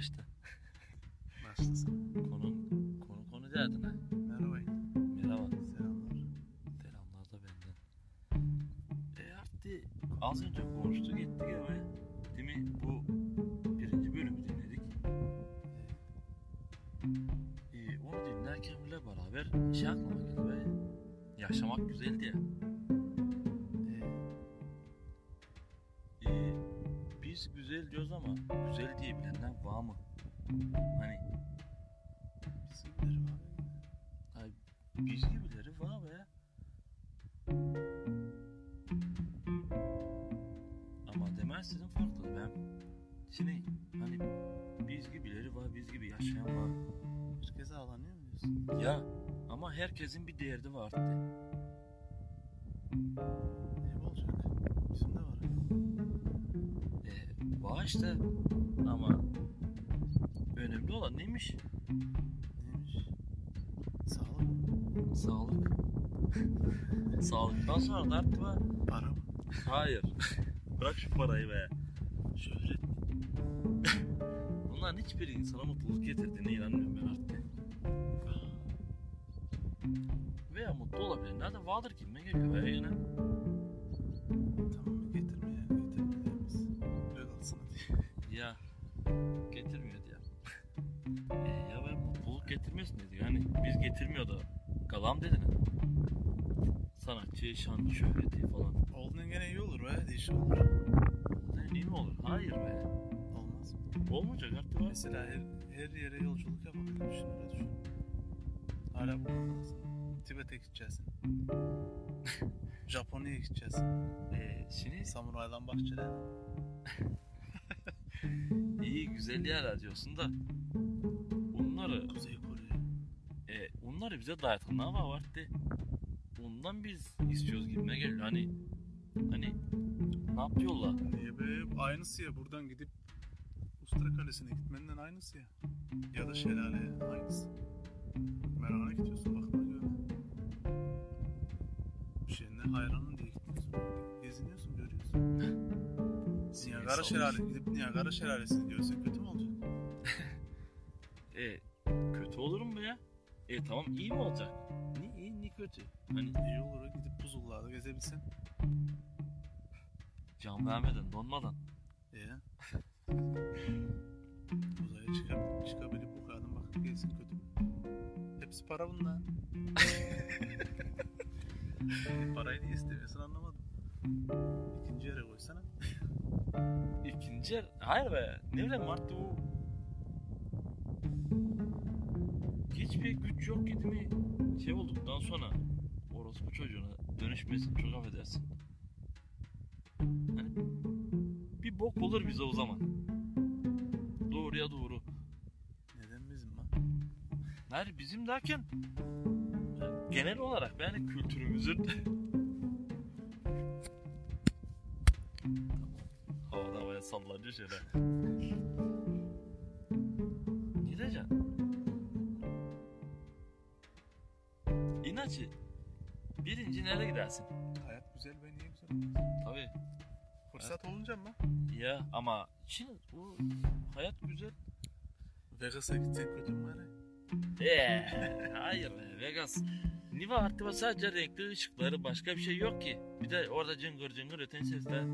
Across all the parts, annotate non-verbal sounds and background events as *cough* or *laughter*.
したした。Biz gibileri var be. Ama demezsizin farklı. Ben şimdi hani biz gibileri var, biz gibi yaşayan var. Herkese ağlanıyor muyuz? Ya ama herkesin bir derdi var artık. Ne olacak? Bizim de var. E, var işte ama önemli olan? Neymiş? Sağlık. Sağlık. *laughs* Sağlıktan sonra artık var. Para mı? Hayır. *laughs* Bırak şu parayı be. Şöhret. Bunların hiçbiri insana mutluluk getirdiğine inanmıyorum ben artık. Veya mutlu olabilenler de vardır gibime geliyor be yine. Tamam getirme ya. Getirme diyemiz. Öyle kalsın hadi. *laughs* Ya getirmiyor diye. e, ya ben mutluluk getirmesin dedi. Yani biz getirmiyor da galam dedi ne? Sanatçı, şan, şöhreti falan. Olduğundan gene iyi olur be. Değişik olur. Ne, iyi mi olur? Hayır be. Olmaz? Olmayacak artık var. Mesela her, her yere yolculuk yapabilir düşün öyle düşün. Hala bulunmalısın. Tibet'e gideceksin. *laughs* Japonya'ya gideceksin. E, şimdi Samuraylan bahçeler. *laughs* iyi güzel yerler diyorsun da bunları Kuzey Onları bize dayatanlar var vardı. Ondan biz istiyoruz gibime geliyor. Hani hani ne yapıyorlar? Niye be? Aynısı ya. Buradan gidip Ustra Kalesi'ne gitmenden aynısı ya. Ya da şelaleye aynısı. Merana gidiyorsun bakma göre. Bir şeyine hayranım diye gitmiyorsun. Geziniyorsun görüyorsun. Niagara Şelale gidip Niagara Şelalesi'ni diyorsun kötü E tamam iyi mi olacak? Ni iyi ni kötü. Hani İyi olur gidip buzullarda gezebilsen. can vermeden donmadan. Ya. *laughs* Uzaya çıkabilip, çıkabilip bu kadın bakıp gelsin kötü mü? Hepsi para bundan. *laughs* Parayı niye istemiyorsun anlamadım. İkinci yere koysana. İkinci yer... Hayır be. Ne bileyim artık bu... Hiçbir güç yok ki değil mi? Şey olduktan sonra orospu çocuğuna dönüşmesin çok affedersin. Hani bir bok olur bize o zaman. Doğruya doğru. Neden bizim lan? Hayır bizim derken yani genel olarak yani kültürümüzün *laughs* Havada havaya sallanıyor şöyle. Gidersin? Hayat güzel be niye güzel olmaz? Tabii Fırsat olunca mı? ya ama şimdi bu hayat güzel. Vegas'a gitsen kötü mü bari? Eee, hayır be Vegas. Niva artık sadece renkli ışıkları başka bir şey yok ki. Bir de orada cıngır cıngır öten sesler.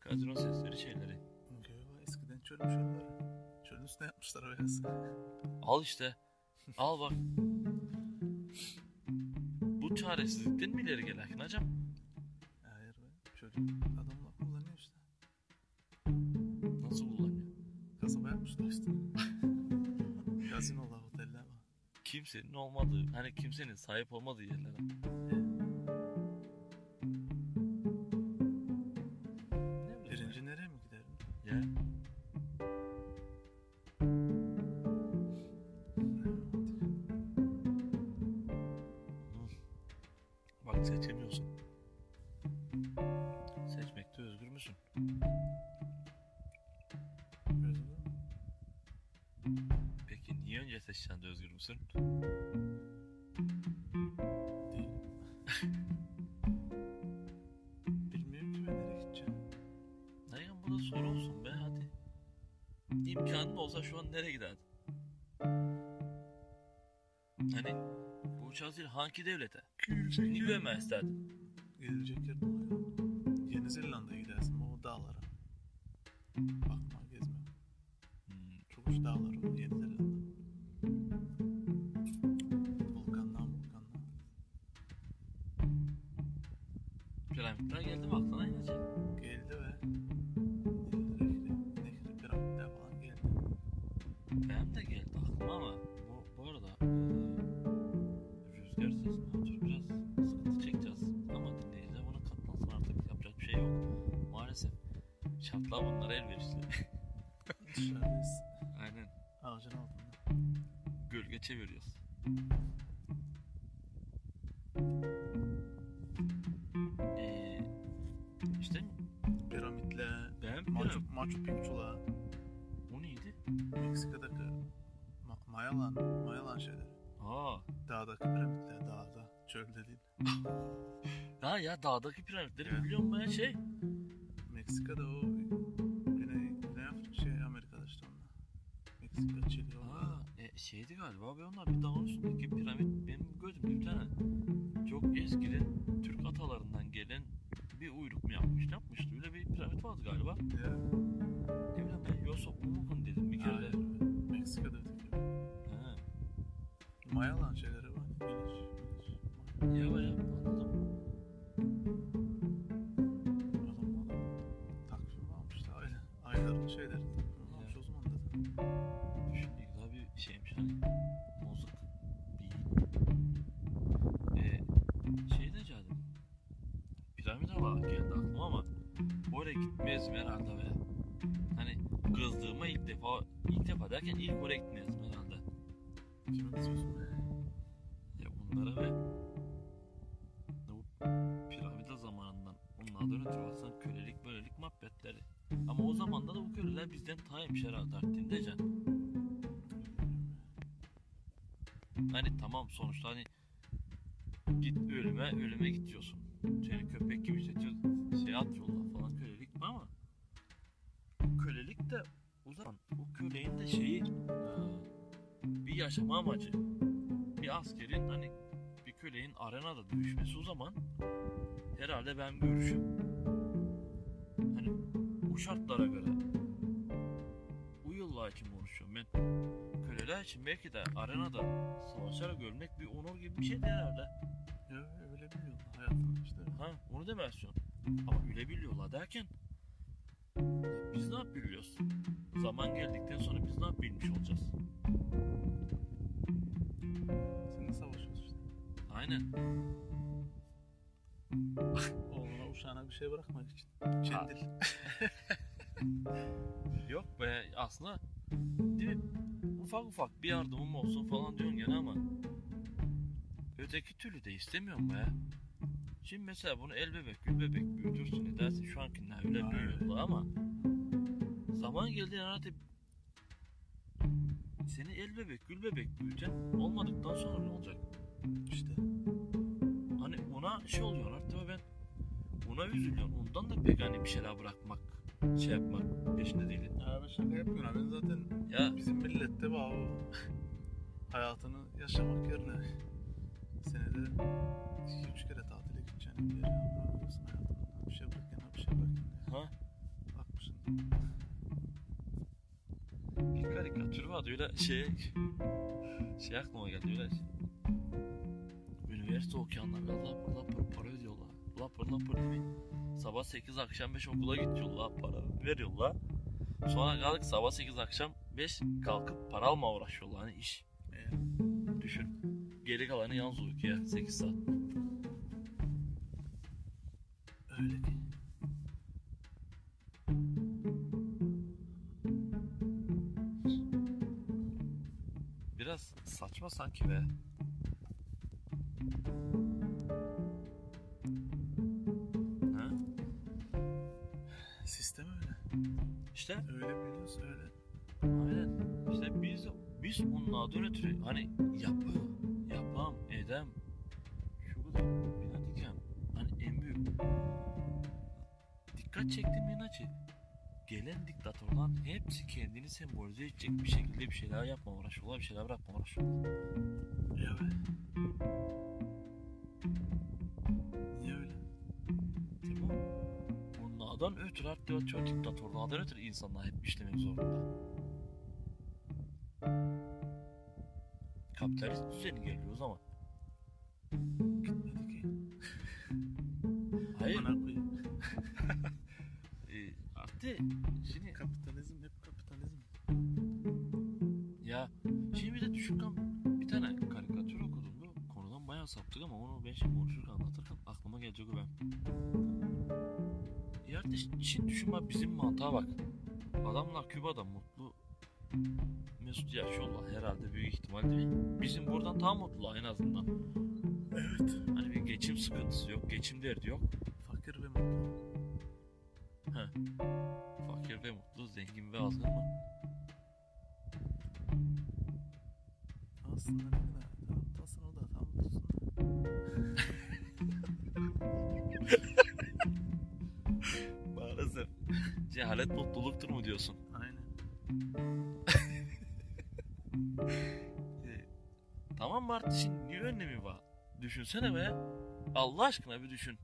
Kazino sesleri şeyleri. Göğe eskiden çölmüş onları. Çölün üstüne yapmışlar Vegas'ı. Al işte. Al bak. Çaresizlikten mi ileri gelen hocam? Hayır be. Çölün adamlar kullanıyor işte. Nasıl kullanıyor? Kasaba yapmışlar işte. *laughs* Gazinolar, oteller var. Kimsenin olmadığı, hani kimsenin sahip olmadığı yerlere. Seçemiyorsun. Seçmekte özgür müsün? Peki niye önce seçsen de özgür müsün? *laughs* Bilmiyorum ki nereye gideceğim. Dayan bu da soru olsun be hadi. Değil olsa şu an nereye giderdi? Hani bu uçağı değil hangi devlete? Niyə görmək istədin? Gedəcək yer dolu. Yeni Zelandiyaya gidersin, o dağlara. Şartlar bunlara elverişli. Dışarıdayız. Aynen Ağacın altında. gölge çeviriyoruz. Eee işte Piramitler, ben Machu, Machu Picchu'la, o neydi? Meksika'daki Ma- Mayalan, Mayalan şeyleri. Aa, Dağdaki piramitler, dağda, çölde değil. *laughs* ha ya dağdaki piramitleri biliyorum ben şey. Meksika'da o Güney, Güney Afrika, şey Amerika'da işte onlar. Meksika, Çili, onlar. E, şeydi galiba be onlar bir dağın üstündeki piramit benim gözümde bir tane çok eskiden Türk atalarından gelen bir uyruk mu yapmış ne yapmıştı öyle bir piramit vardı galiba. Ya, Ne bileyim ben yoksa Umuk'un dedim bir kere hayır. Meksika'da öteki. Ha, Mayalan şeyleri oraya gitmeyizim herhalde? Ya bunlara ve bu piramide zamanından. Onlardan ötürü baksan kölelik bölelik muhabbetleri. Ama o zamanda da bu köleler bizden taymış herhalde artık diyeceksin Hani tamam sonuçta hani git ölüme ölüme git diyorsun. Seni köpek gibi işletiyor. Şey at falan kölelik yaşama amacı. Bir askerin hani bir köleğin arenada dövüşmesi o zaman herhalde ben görüşüm hani bu şartlara göre uyulla için konuşuyorum ben köleler için belki de arenada savaşarak ölmek bir onur gibi bir şeydi herhalde. Ya öyle biliyorlar hayatını işte. Ha onu demez istiyorsun. Ama ölebiliyorlar derken e, biz ne yapabiliyoruz? Zaman geldikten sonra biz ne yapabilmiş olacağız? Seninle savaşıyoruz işte. Aynen. *laughs* Oğluna uşağına bir şey bırakmak için. Kendil. *laughs* Yok be aslında değil mi? ufak ufak bir yardımım olsun falan diyorsun gene ama öteki türlü de istemiyorum be. Şimdi mesela bunu el bebek, gül bebek büyütürsün edersin şu ankiler öyle büyüyorlar ama zaman geldi herhalde seni el bebek, gül bebek büyüten olmadıktan sonra ne olacak? işte. Hani ona şey oluyor artık ben ona üzülüyorum. Ondan da pek hani bir şeyler bırakmak, şey yapmak peşinde değilim. Ya ben şaka yapıyorum. Ben zaten Ya bizim millette o hayatını yaşamak yerine senede iki üç kere tatile bir karikatür vardı öyle şey şey aklıma geldi öyle üniversite okuyanlar lapır lapır para ödüyorlar lapır lapır değil sabah 8 akşam 5 okula gidiyorlar para veriyorlar sonra kalk sabah 8 akşam 5 kalkıp para alma uğraşıyorlar hani iş Ee, düşün geri kalanı yalnız uykuya 8 saat öyle biraz saçma sanki be ha? Sistem öyle. İşte Öyle biliyorsun öyle. Aynen. İşte biz biz onlardan ötürü hani yapı, yapam, edem, dikkat çektiğim inacı. gelen diktatörlerin hepsi kendini sembolize edecek bir şekilde bir şeyler yapma uğraşıyorlar, bir şeyler bırakma uğraşıyorlar. Evet. Niye öyle? Mi? Bunlardan ötürü hatta ötürü diktatörlerden ötürü insanlar hep işlemek zorunda. Kapitalist düzeni geliyor o artık şimdi Kapitalizm hep kapitalizm. ya şimdi bir de düşün kan bir tane karikatür okudum da konudan bayağı saptık ama onu ben şimdi konuşurken anlatırken aklıma gelecek o ben. Ya artık şimdi düşün bak bizim mantığa bak. Adamlar Küba'da mutlu Mesut yaşıyorlar herhalde büyük ihtimal değil? Bizim buradan daha mutlu en azından. Evet. Hani bir geçim sıkıntısı yok, geçim derdi yok. Fakir ve mutlu. Fakir ve mutlu, zengin ve azgın mı? Aslında ne kadar tam tasın o da tam mutlusun. *laughs* Maalesef. Cehalet mutluluktur mu diyorsun? Aynen. *laughs* E, tamam Martı şimdi niye önlemi var? Düşünsene be. Allah aşkına bir düşün.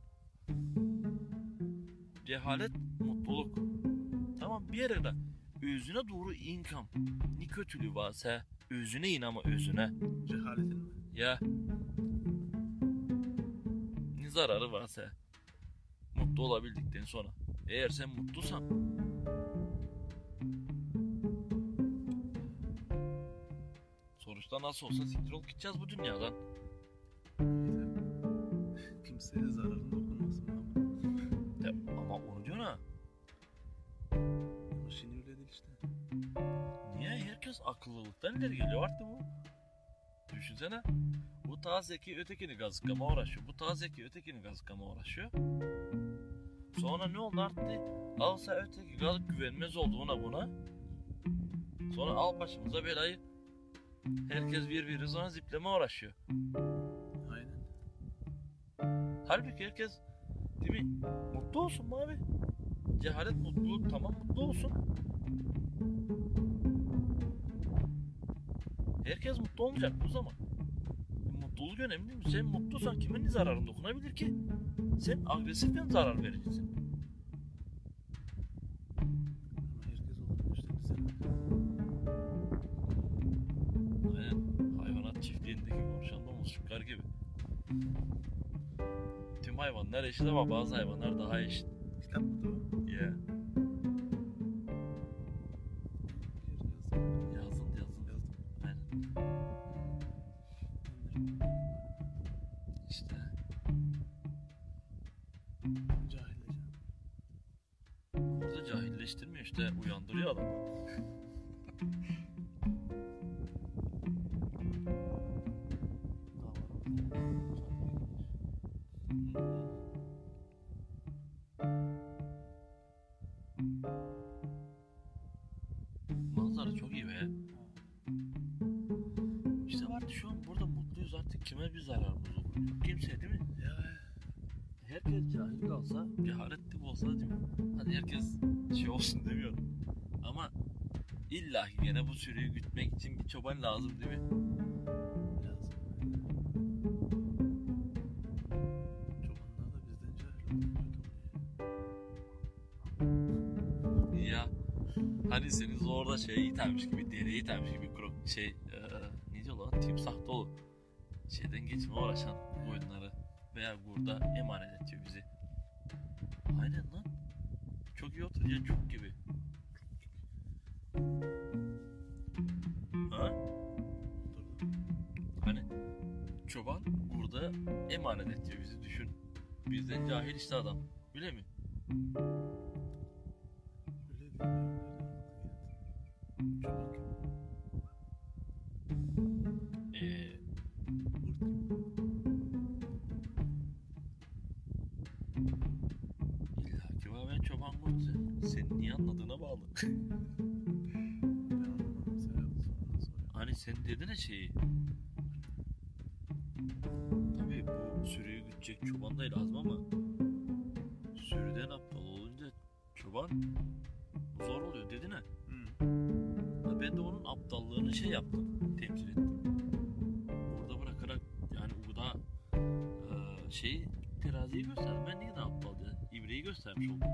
Cehalet bir yere de özüne doğru inkam. Ni kötülüğü varsa özüne in ama özüne. Cehaletin mi? Ya. Ne zararı varsa. Mutlu olabildikten sonra. Eğer sen mutlusan. Sonuçta nasıl olsa siktir olup gideceğiz bu dünyadan. Kimseye zararın Herkes akıllılıktan ileri geliyor artık bu? Düşünsene. Bu daha zeki ötekini gazıklama uğraşıyor. Bu daha zeki ötekini gazıklama uğraşıyor. Sonra ne oldu artık? Alsa öteki gazık güvenmez oldu ona buna. Sonra al başımıza belayı. Herkes birbiri sonra zipleme uğraşıyor. Aynen. Halbuki herkes değil mi? Mutlu olsun abi? Cehalet mutluluk tamam mutlu olsun. Herkes mutlu olmayacak bu zaman. Mutluluk önemli mi? Sen mutlusan kimin zararın dokunabilir ki? Sen agresiften zarar vereceksin. Aynen hayvanat çiftliğindeki konuşan domuz çıkar gibi. Tüm hayvanlar eşit ama bazı hayvanlar daha eşit. İşte. Cahilce. Orada cahilleştirmiyor işte uyandırıyor adamı. *laughs* Ama illa ki gene bu sürüyü gütmek için bir çoban lazım değil mi? Çobanlar da bizden cahil Ya hani seni zorla şey itermiş gibi, dereye itermiş gibi krok şey eee ne diyor lan timsah dolu. Şeyden geçme uğraşan oyunları veya burada emanet ediyor bizi. Aynen lan. Çok iyi otur ya cuk gibi. Ha? Oturdu. Hani çoban burada emanet ediyor bizi düşün. Bizden cahil işte adam. Öyle mi? Ee, illa ki ben çoban kurtu. Senin niye anladığına bağlı. *laughs* sen dedin ya şeyi. Tabii bu sürüyü gütecek çoban da lazım ama sürüden aptal olunca çoban zor oluyor dedin ha. Hı. Ben de onun aptallığını şey yaptım, temsil ettim. Orada bırakarak yani bu da e, şeyi teraziyi gösterdim. Ben niye de aptal dedim. İbreyi göstermiş oldum. *laughs*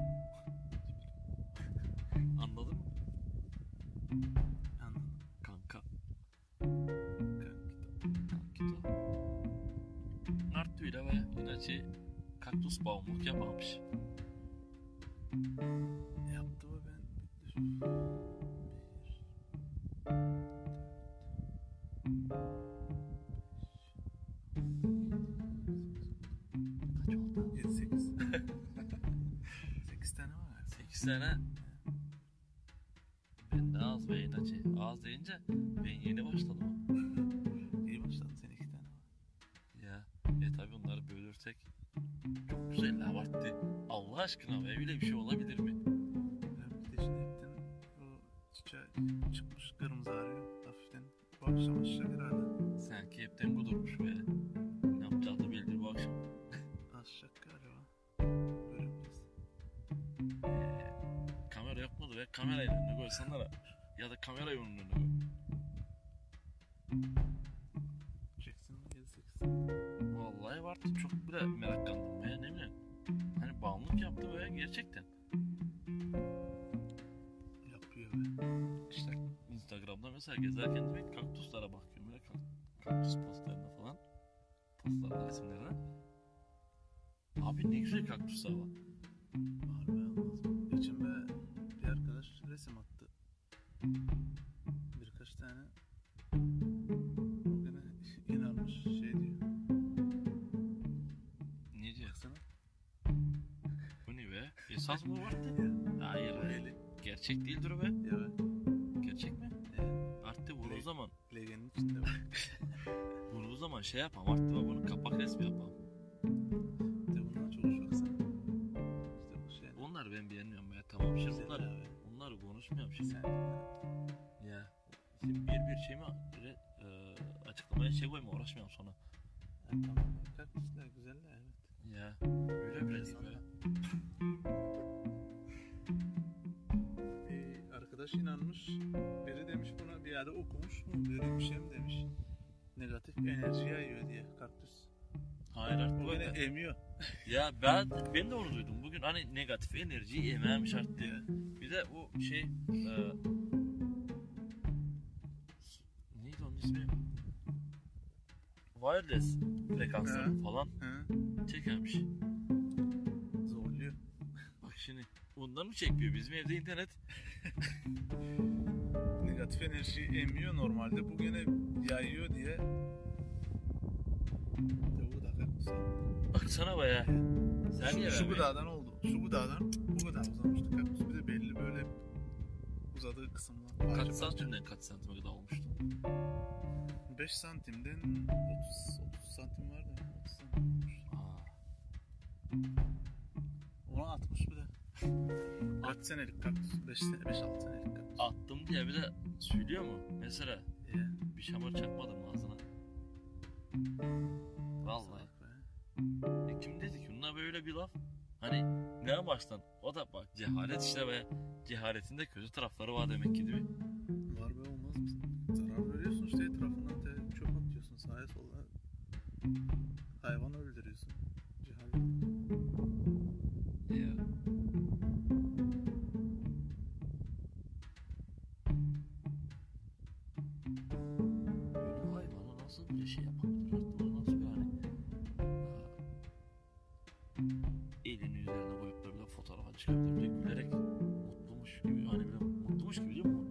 Anladın mı? Kaktüs bağımlılık yapmamış. Yaptı mı ben? Kaç oldu? 7 8. 8 tane var galiba. 8 tane. Ben de az be inaçı. Az deyince ben yeni başladım. İyi başladın sen 2 tane var. Ya e tabi onları bölürsek çok güzel abarttı. Allah aşkına be öyle bir şey olabilir mi? Ben bir de şimdi hepten o çiçeği çıkmış kırmızı arıyor. Hafiften bu akşam aşağı herhalde. Sanki hepten kudurmuş be. Ne yapacağı da belli bu akşam. *laughs* Aşağı galiba. Görebiliriz. Ee, kamera yok mudur ya? Kamerayı önüne koysanlara. Ya da kamerayı onun önüne koy. Jackson 7 8. Vallahi vardı çok bile meraklandım gerçekten. Yapıyor be. İşte Instagram'da mesela gezerken demek kaktüslere bakıyorum böyle kak- kaktüs postlarına falan. Postlarına resimlerine. Abi ne güzel kaktüsler var. Var be mı? Geçen be bir arkadaş resim attı. Birkaç tane. Esas mı vardı? Ya. Hayır eli. Gerçek değildir o be. Ya be. Gerçek mi? Ya. Arttı bunu o zaman. Legenin içinde var. *laughs* Bunu o zaman şey yapalım. Arttı bak bunun kapak resmi yapalım. De bundan çok hoş baksana. İşte bu şey. Onları ben beğenmiyorum be. Tamam şimdi Güzel bunları, abi. bunları konuşmuyorum şimdi. Sen Ya. Şimdi bir bir şey mi böyle, e, açıklamaya şey koyma uğraşmayalım sonra. Ha, tamam. Kaktüsler güzeller evet. Ya öyle. Bir arkadaş inanmış. Biri demiş buna bir yerde okumuş mu? Böyle bir şey mi demiş. Negatif enerji yayıyor diye kaktüs. Hayır artık öyle. emiyor. Ya ben ben de onu duydum. Bugün hani negatif enerjiyi emermiş arttı. Ya. Bir de o şey e, neydi onun ismi? Wireless frekansları Ha. falan çekermiş. zorluyor. Bak şimdi ondan mı çekmiyor? Bizim evde internet *laughs* Negatif enerji emiyor normalde. Bu gene yayıyor diye. Bu da kaktüs. baksana baya. Sen şu, niye şu vermiyorsun? gıdadan oldu. Şu gıdadan bu kadar uzamıştı kaktüs. Bir de belli böyle uzadığı kısımlar. Kaç santimden kaç santime kadar olmuştu? 5 santimden 30, Kaç senelik kaktüs? 5-6 senelik kaktüs. attım diye bir de söylüyor mu? Mesela İyi. bir şamar çakmadım ağzına. Vallahi. E kim dedi ki bunlar böyle bir laf? Hani ne amaçtan? O da bak cehalet işte be. Cehaletin de kötü tarafları var demek ki değil mi?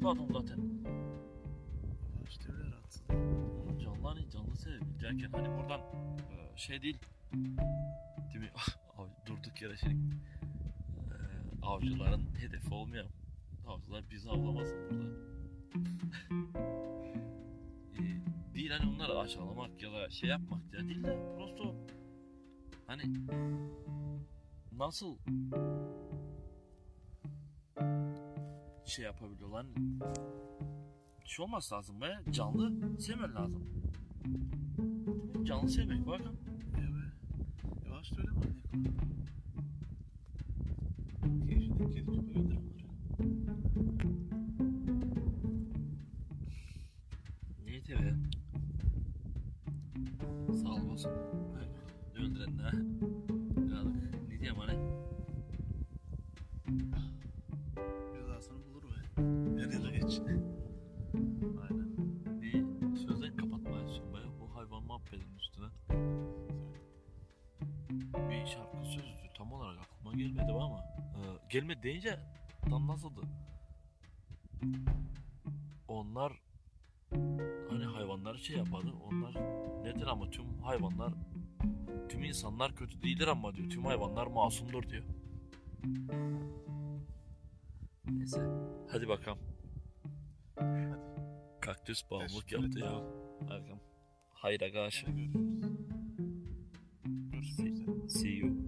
Adam zaten. Ama işte öyle rahatsız. Canlı hani canlı sevebilecekken hani buradan e, şey değil. Değil mi? *laughs* Durduk yere şey e, avcıların hedefi olmayalım. Avcılar bizi avlamasın burada. *laughs* E, değil hani onları aşağılamak ya da şey yapmak ya değil de prosto hani nasıl şey yapabiliyorlar hani şey olması lazım be canlı sevmen lazım. Canlı sevmek bakın. Be. Yavaş söyle manyak. Kedi, kedi öldürür Aklıma gelmedi ama. Ee, gelmedi deyince tam nasıldı? Onlar hani hayvanlar şey yapardı. Onlar nedir ama tüm hayvanlar tüm insanlar kötü değildir ama diyor. Tüm hayvanlar masumdur diyor. Neyse. Hadi bakalım. Hadi. Kaktüs bağımlılık yaptı ya. Bakalım. Hayra karşı. Görüşürüz. See you.